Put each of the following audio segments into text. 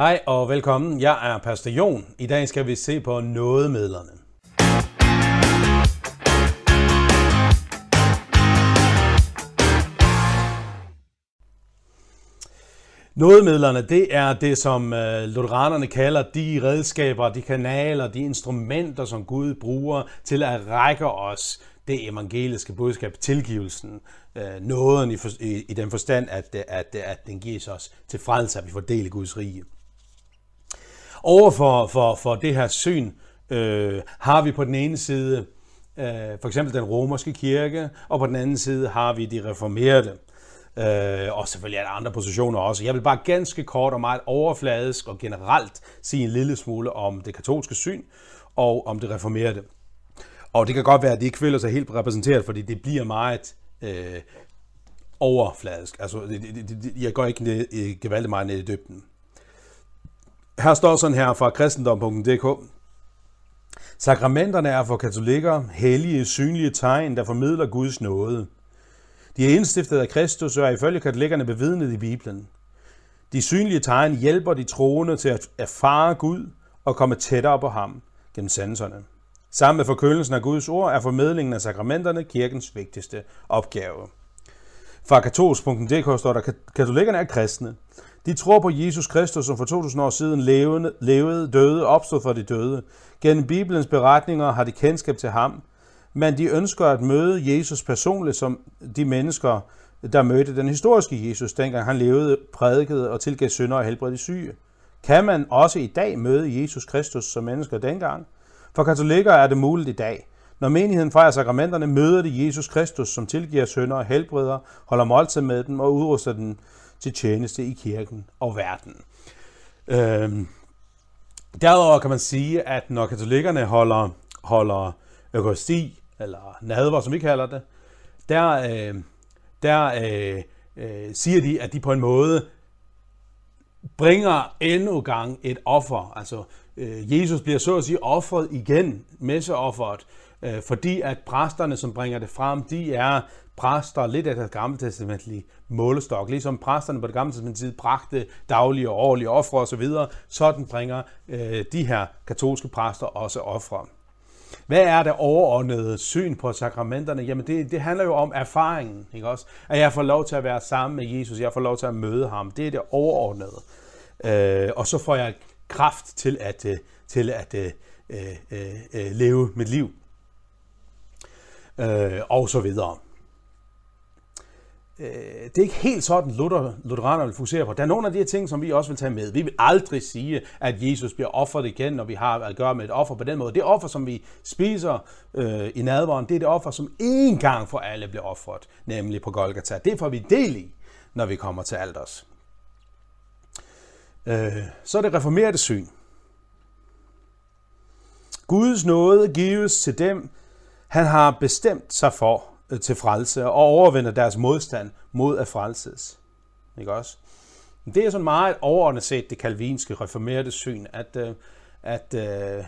Hej og velkommen. Jeg er Pastor Jon. I dag skal vi se på nådemidlerne. Nådemidlerne, det er det, som øh, lutheranerne kalder de redskaber, de kanaler, de instrumenter, som Gud bruger til at række os det evangeliske budskab, tilgivelsen, øh, nåden i, for, i, i den forstand, at, at, at den gives os til frelse, at vi får del i Guds rige. Over for, for, for det her syn øh, har vi på den ene side øh, for eksempel den romerske kirke, og på den anden side har vi de reformerede. Øh, og selvfølgelig er der andre positioner også. Jeg vil bare ganske kort og meget overfladisk og generelt sige en lille smule om det katolske syn og om det reformerede. Og det kan godt være, at de ikke føler sig helt repræsenteret, fordi det bliver meget øh, overfladisk. Altså, det, det, det, jeg går ikke ned, gevaldigt meget ned i dybden. Her står sådan her fra kristendom.dk. Sakramenterne er for katolikker hellige, synlige tegn, der formidler Guds nåde. De er indstiftet af Kristus og er ifølge katolikkerne bevidnet i Bibelen. De synlige tegn hjælper de troende til at erfare Gud og komme tættere på ham gennem sanserne. Sammen med forkyndelsen af Guds ord er formidlingen af sakramenterne kirkens vigtigste opgave. Fra katolsk.dk står der, katolikkerne er kristne. De tror på Jesus Kristus, som for 2000 år siden levede, levede døde, opstod for de døde. Gennem Bibelens beretninger har de kendskab til ham, men de ønsker at møde Jesus personligt som de mennesker, der mødte den historiske Jesus, dengang han levede, prædikede og tilgav synder og helbredte syge. Kan man også i dag møde Jesus Kristus som mennesker dengang? For katolikker er det muligt i dag. Når menigheden fejrer sakramenterne, møder de Jesus Kristus, som tilgiver synder og helbreder, holder måltid med dem og udruster dem til tjeneste i kirken og verden. Øhm, derudover kan man sige, at når katolikkerne holder, holder økaristi, eller nadver, som vi kalder det, der, øh, der øh, øh, siger de, at de på en måde bringer endnu gang et offer. Altså, øh, Øh, Jesus bliver så at sige offret igen, messeofferet, øh, fordi at præsterne, som bringer det frem, de er præster lidt af det gamle testamentlige målestok. Ligesom præsterne på det gamle testamentlige tid bragte daglige og årlige ofre osv., sådan bringer øh, de her katolske præster også ofre. Hvad er det overordnede syn på sakramenterne? Jamen det, det handler jo om erfaringen, ikke også? At jeg får lov til at være sammen med Jesus, jeg får lov til at møde ham. Det er det overordnede. Øh, og så får jeg kraft til at, øh, til at øh, øh, øh, leve mit liv. Øh, og så videre. Øh, det er ikke helt sådan, Luther, Lutheraner vil fokusere på. Der er nogle af de her ting, som vi også vil tage med. Vi vil aldrig sige, at Jesus bliver offret igen, når vi har at gøre med et offer på den måde. Det offer, som vi spiser øh, i nadveren, det er det offer, som én gang for alle bliver offret, nemlig på Golgata. Det får vi del i, når vi kommer til alders. Øh, så er det reformerede syn. Guds nåde gives til dem, han har bestemt sig for øh, til frelse og overvinder deres modstand mod at frelses. Ikke også? Det er sådan meget overordnet set det kalvinske reformerede syn, at, øh, at øh,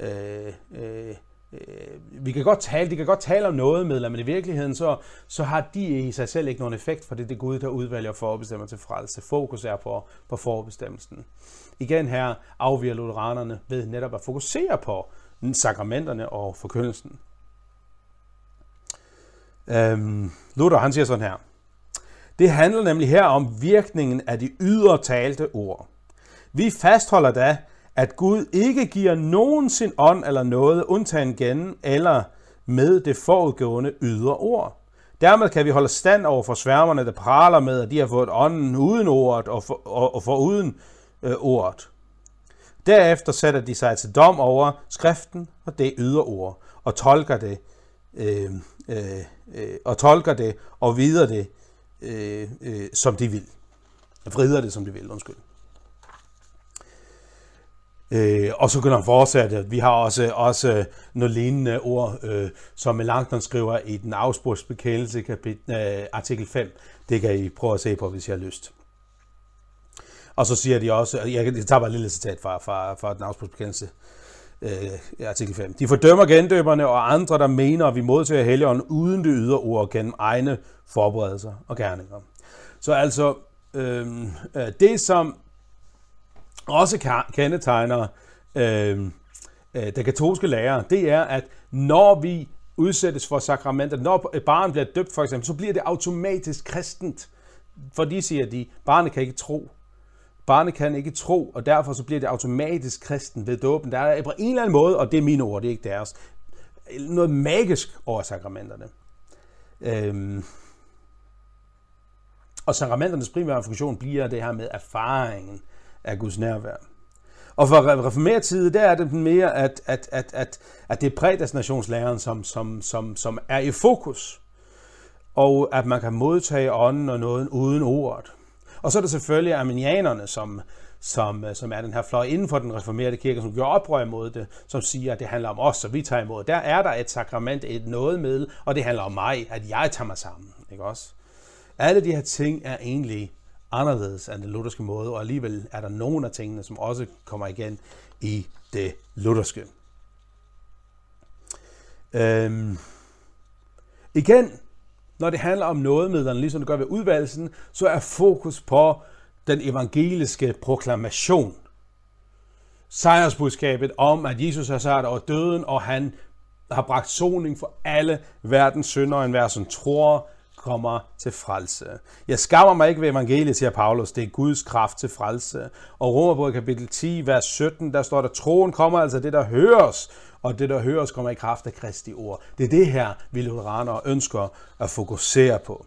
øh, øh, Øh, vi kan godt tale, de kan godt tale om noget med, men i virkeligheden så, så har de i sig selv ikke nogen effekt, for det er det Gud, der udvælger forbestemmer til frelse. Fokus er på, på forbestemmelsen. Igen her afviger lutheranerne ved netop at fokusere på sakramenterne og forkyndelsen. Øhm, Luther han siger sådan her. Det handler nemlig her om virkningen af de ydre talte ord. Vi fastholder da, at Gud ikke giver nogen sin ånd eller noget, undtagen gennem eller med det forudgående ydre ord. Dermed kan vi holde stand over for sværmerne, der praler med, at de har fået ånden uden ordet og for, og, og for uden øh, ordet. Derefter sætter de sig til dom over skriften og det ydre ord, og tolker det, øh, øh, øh, og tolker det og videre det, øh, øh, som de vil. Vrider det, som de vil, undskyld. Øh, og så kan han fortsætte. Vi har også, også noget lignende ord, øh, som Melanchthon skriver i den afsporsbekendelse kapit- øh, artikel 5. Det kan I prøve at se på, hvis I har lyst. Og så siger de også, jeg tager bare et lille citat fra, fra, fra den afsporsbekendelse, øh, artikel 5. De fordømmer gendøberne og andre, der mener, at vi modtager helligånden uden det ydre ord gennem egne forberedelser og gerninger. Så altså, øh, øh det som også kendetegner øh, øh, den katolske lærer, det er, at når vi udsættes for sakramenter, når et barn bliver døbt for eksempel, så bliver det automatisk kristent. For de siger de, barnet kan ikke tro. Barnet kan ikke tro, og derfor så bliver det automatisk kristen ved dåben. Der er på en eller anden måde, og det er mine ord, det er ikke deres, noget magisk over sakramenterne. Øhm. Og sakramenternes primære funktion bliver det her med erfaringen af Guds nærvær. Og for reformeret tid, der er det mere, at, at, at, at, at det er prædestinationslæren, som, som, som, som er i fokus. Og at man kan modtage ånden og noget uden ordet. Og så er der selvfølgelig arminianerne, som, som, som er den her fløj inden for den reformerede kirke, som gør oprør imod det, som siger, at det handler om os, og vi tager imod. Der er der et sakrament, et noget og det handler om mig, at jeg tager mig sammen. Ikke også? Alle de her ting er egentlig anderledes end den lutherske måde, og alligevel er der nogle af tingene, som også kommer igen i det lutherske. Øhm. Igen, når det handler om nådemidlerne, ligesom det gør ved udvalgelsen, så er fokus på den evangeliske proklamation. Sejrsbudskabet om, at Jesus er sejret over døden, og han har bragt soning for alle verdens synder, og enhver som tror, kommer til frelse. Jeg skammer mig ikke ved evangeliet, siger Paulus. Det er Guds kraft til frelse. Og Romerbrevet kapitel 10, vers 17, der står der, troen kommer altså det, der høres, og det, der høres, kommer i kraft af Kristi ord. Det er det her, vi lutheranere ønsker at fokusere på.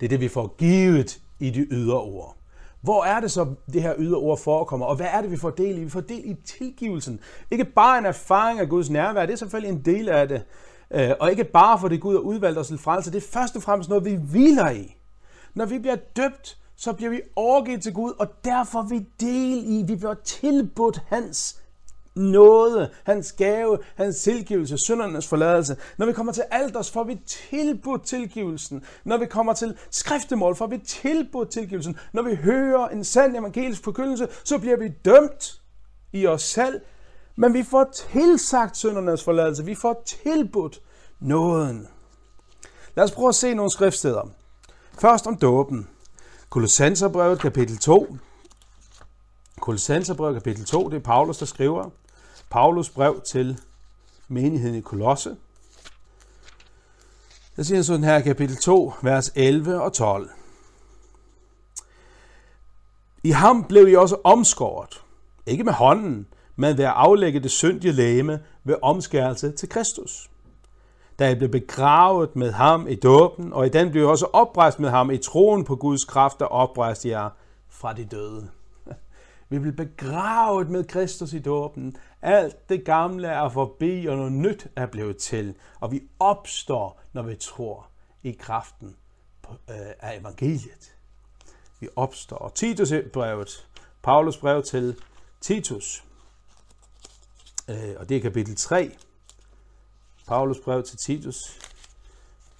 Det er det, vi får givet i de ydre ord. Hvor er det så, det her ydre ord forekommer, og hvad er det, vi får del i? Vi får del i tilgivelsen. Ikke bare en erfaring af Guds nærvær, det er selvfølgelig en del af det, Øh, og ikke bare for det Gud har udvalgt os til frelse, det er først og fremmest noget, vi hviler i. Når vi bliver døbt, så bliver vi overgivet til Gud, og derfor vi del i, vi bliver tilbudt hans nåde, hans gave, hans tilgivelse, syndernes forladelse. Når vi kommer til alders, får vi tilbudt tilgivelsen. Når vi kommer til skriftemål, får vi tilbudt tilgivelsen. Når vi hører en sand evangelisk forkyndelse, så bliver vi dømt i os selv, men vi får tilsagt syndernes forladelse. Vi får tilbudt nåden. Lad os prøve at se nogle skriftsteder. Først om dåben. Kolossenserbrevet kapitel 2. Kolossenserbrevet kapitel 2, det er Paulus, der skriver. Paulus brev til menigheden i Kolosse. Der siger sådan her kapitel 2, vers 11 og 12. I ham blev I også omskåret, ikke med hånden, men ved at aflægge det syndige læme ved omskærelse til Kristus. Da I blev begravet med ham i dåben, og i den blev I også oprejst med ham i troen på Guds kraft, der oprejste jer fra de døde. Vi blev begravet med Kristus i dåben. Alt det gamle er forbi, og noget nyt er blevet til. Og vi opstår, når vi tror i kraften øh, af evangeliet. Vi opstår. Titus brevet, Paulus brev til Titus, Øh, og det er kapitel 3. Paulus brev til Titus,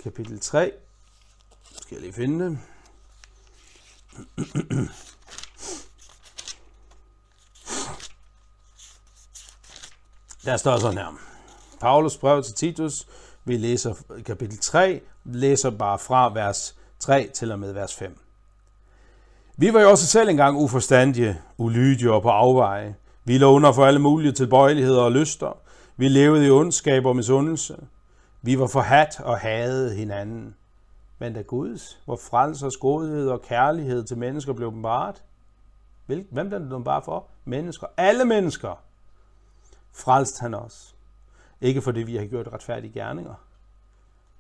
kapitel 3. Skal jeg lige finde det. Der står sådan her. Paulus brev til Titus, vi læser kapitel 3, læser bare fra vers 3 til og med vers 5. Vi var jo også selv engang uforstandige, ulydige og på afveje. Vi lå under for alle mulige tilbøjeligheder og lyster. Vi levede i ondskab og misundelse. Vi var forhat og hadede hinanden. Men da Guds, hvor frelsers godhed og kærlighed til mennesker blev åbenbart, hvem blev den bare for? Mennesker. Alle mennesker frelst han os. Ikke fordi vi har gjort retfærdige gerninger,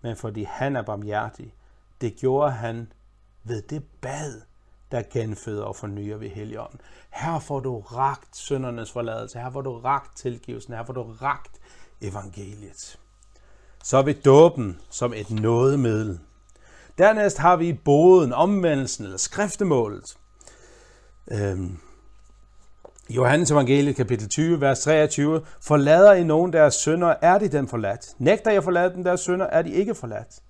men fordi han er barmhjertig. Det gjorde han ved det bad, der genføder og fornyer ved Helligånden. Her får du ragt søndernes forladelse, her får du ragt tilgivelsen, her får du ragt evangeliet. Så er vi dåben som et nådemiddel. Dernæst har vi boden, omvendelsen eller skriftemålet. Øhm, Johannes evangeliet kapitel 20, vers 23. Forlader I nogen deres sønder, er de dem forladt. Nægter jeg forlade dem deres sønder, er de ikke forladt.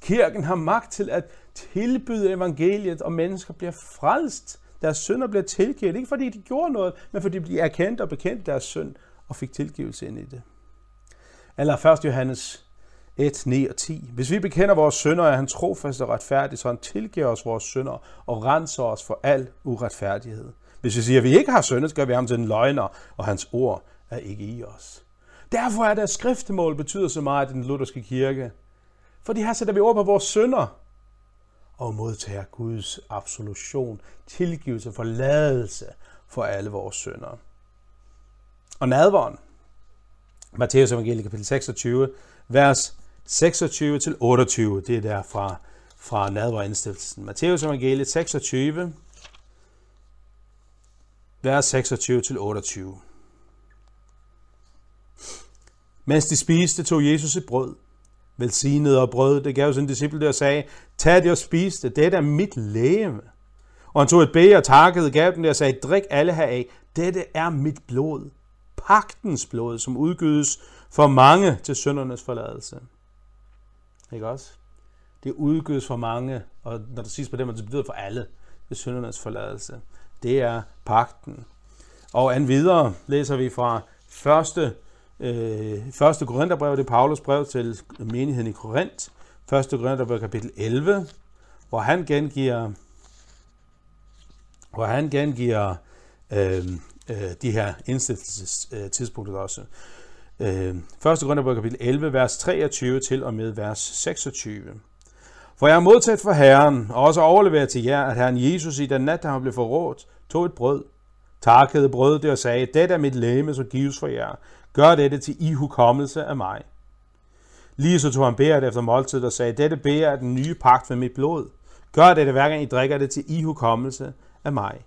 Kirken har magt til at tilbyde evangeliet, og mennesker bliver frelst. Deres synder bliver tilgivet, ikke fordi de gjorde noget, men fordi de erkendte og bekendte deres synd og fik tilgivelse ind i det. Eller 1. Johannes 1, 9 og 10. Hvis vi bekender vores synder, er han trofast og retfærdig, så han tilgiver os vores synder og renser os for al uretfærdighed. Hvis vi siger, at vi ikke har syndet, gør vi ham til en løgner, og hans ord er ikke i os. Derfor er det, at skriftemål betyder så meget i den lutherske kirke. Fordi her sætter vi ord på vores synder og modtager Guds absolution, tilgivelse, forladelse for alle vores synder. Og nadvåren, Matthæus evangeliet kapitel 26, vers 26 til 28, det er der fra, fra nadvårindstiftelsen. Matthæus evangeliet 26, vers 26 til 28. Mens de spiste, tog Jesus et brød, velsignede og brød, det gav sin disciple og sagde, tag det og spis det, dette er mit læme. Og han tog et bæger og takkede, gav dem det og sagde, drik alle heraf, dette er mit blod, pagtens blod, som udgydes for mange til syndernes forladelse. Ikke også? Det udgydes for mange, og når det siges på dem, det betyder for alle, til syndernes forladelse. Det er pagten. Og an videre læser vi fra første øh, første Korintherbrev, det er Paulus brev til menigheden i Korinth, første Korintherbrev kapitel 11, hvor han gengiver, hvor han gengiver øh, øh, de her indsættelsestidspunkter også. Øh, første Korintherbrev kapitel 11, vers 23 til og med vers 26. For jeg har modtaget fra Herren, og også overleveret til jer, at Herren Jesus i den nat, da han blev forrådt, tog et brød, takkede brødet det og sagde, dette er mit læme, som gives for jer. Gør dette til ihukommelse af mig. Lige så tog han bæret efter måltid og sagde, dette bærer er den nye pagt med mit blod. Gør dette hver gang I drikker det til ihukommelse af mig.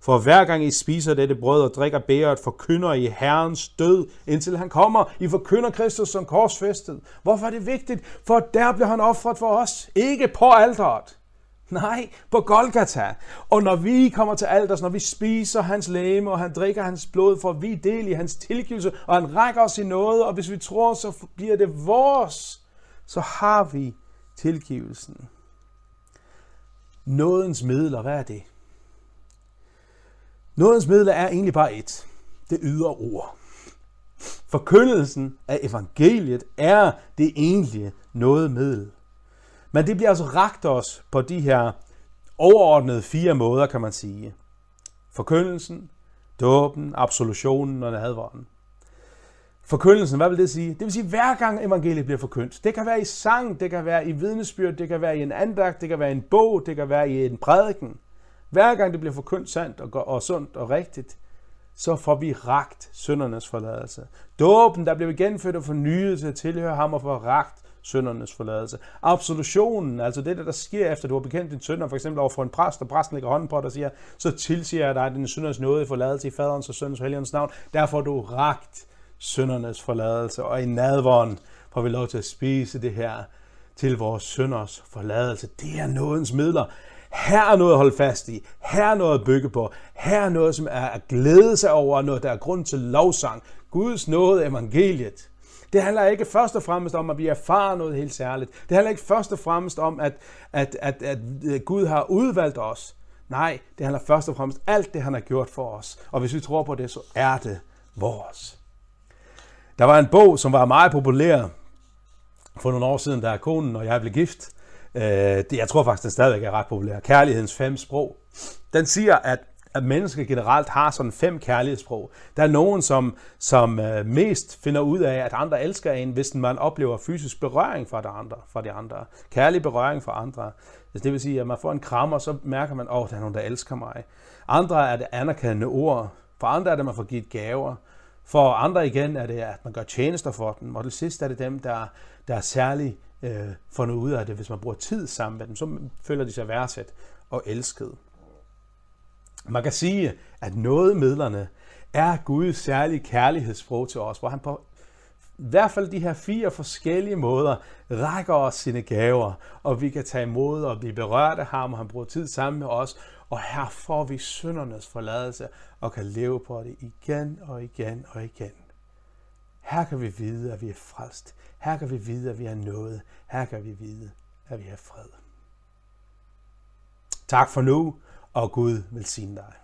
For hver gang I spiser dette brød og drikker bæret, forkynder I Herrens død, indtil han kommer. I forkynder Kristus som korsfæstet. Hvorfor er det vigtigt? For der blev han offret for os, ikke på alderet. Nej, på Golgata. Og når vi kommer til alders, når vi spiser hans læme, og han drikker hans blod, får vi del i hans tilgivelse, og han rækker os i noget, og hvis vi tror, så bliver det vores, så har vi tilgivelsen. Nådens midler, hvad er det? Nådens midler er egentlig bare et. Det ydre ord. Forkyndelsen af evangeliet er det egentlige nådemiddel. Men det bliver altså ragt os på de her overordnede fire måder, kan man sige. Forkyndelsen, dåben, absolutionen og nadvånden. Forkyndelsen, hvad vil det sige? Det vil sige, hver gang evangeliet bliver forkyndt. Det kan være i sang, det kan være i vidnesbyrd, det kan være i en andagt, det kan være i en bog, det kan være i en prædiken. Hver gang det bliver forkyndt sandt og, og sundt og rigtigt, så får vi ragt søndernes forladelse. Dåben, der bliver genfødt og fornyet til at tilhøre ham og få ragt søndernes forladelse. Absolutionen, altså det, der sker efter, du har bekendt din sønder, for eksempel over for en præst, og præsten lægger hånden på dig og siger, så tilsiger jeg dig din sønders nåde i forladelse i faderens og søndens og helgens navn. Derfor er du ragt søndernes forladelse, og i nadvånd får vi lov til at spise det her til vores sønders forladelse. Det er nådens midler. Her er noget at holde fast i. Her er noget at bygge på. Her er noget, som er at glæde sig over, noget, der er grund til lovsang. Guds nåde, evangeliet. Det handler ikke først og fremmest om, at vi erfarer noget helt særligt. Det handler ikke først og fremmest om, at, at, at, at øh, Gud har udvalgt os. Nej, det handler først og fremmest alt det, han har gjort for os. Og hvis vi tror på det, så er det vores. Der var en bog, som var meget populær for nogle år siden, da konen og jeg blev gift. Øh, jeg tror faktisk, den stadigvæk er ret populær. Kærlighedens fem sprog. Den siger, at at mennesker generelt har sådan fem kærlighedssprog. Der er nogen, som, som øh, mest finder ud af, at andre elsker en, hvis man oplever fysisk berøring fra de andre. Fra de andre. Kærlig berøring fra andre. Altså, det vil sige, at man får en kram, og så mærker man, at oh, der er nogen, der elsker mig. Andre er det anerkendende ord. For andre er det, at man får givet gaver. For andre igen er det, at man gør tjenester for dem. Og til sidst er det dem, der, der er særlig øh, fundet ud af det. Hvis man bruger tid sammen med dem, så føler de sig værdsat og elsket. Man kan sige, at nådemidlerne er Guds særlige kærlighedssprog til os, hvor han på i hvert fald de her fire forskellige måder rækker os sine gaver, og vi kan tage imod og blive berørt af ham, og han bruger tid sammen med os, og her får vi syndernes forladelse og kan leve på det igen og igen og igen. Her kan vi vide, at vi er frelst. Her kan vi vide, at vi er nået. Her kan vi vide, at vi er fred. Tak for nu og Gud velsigne dig.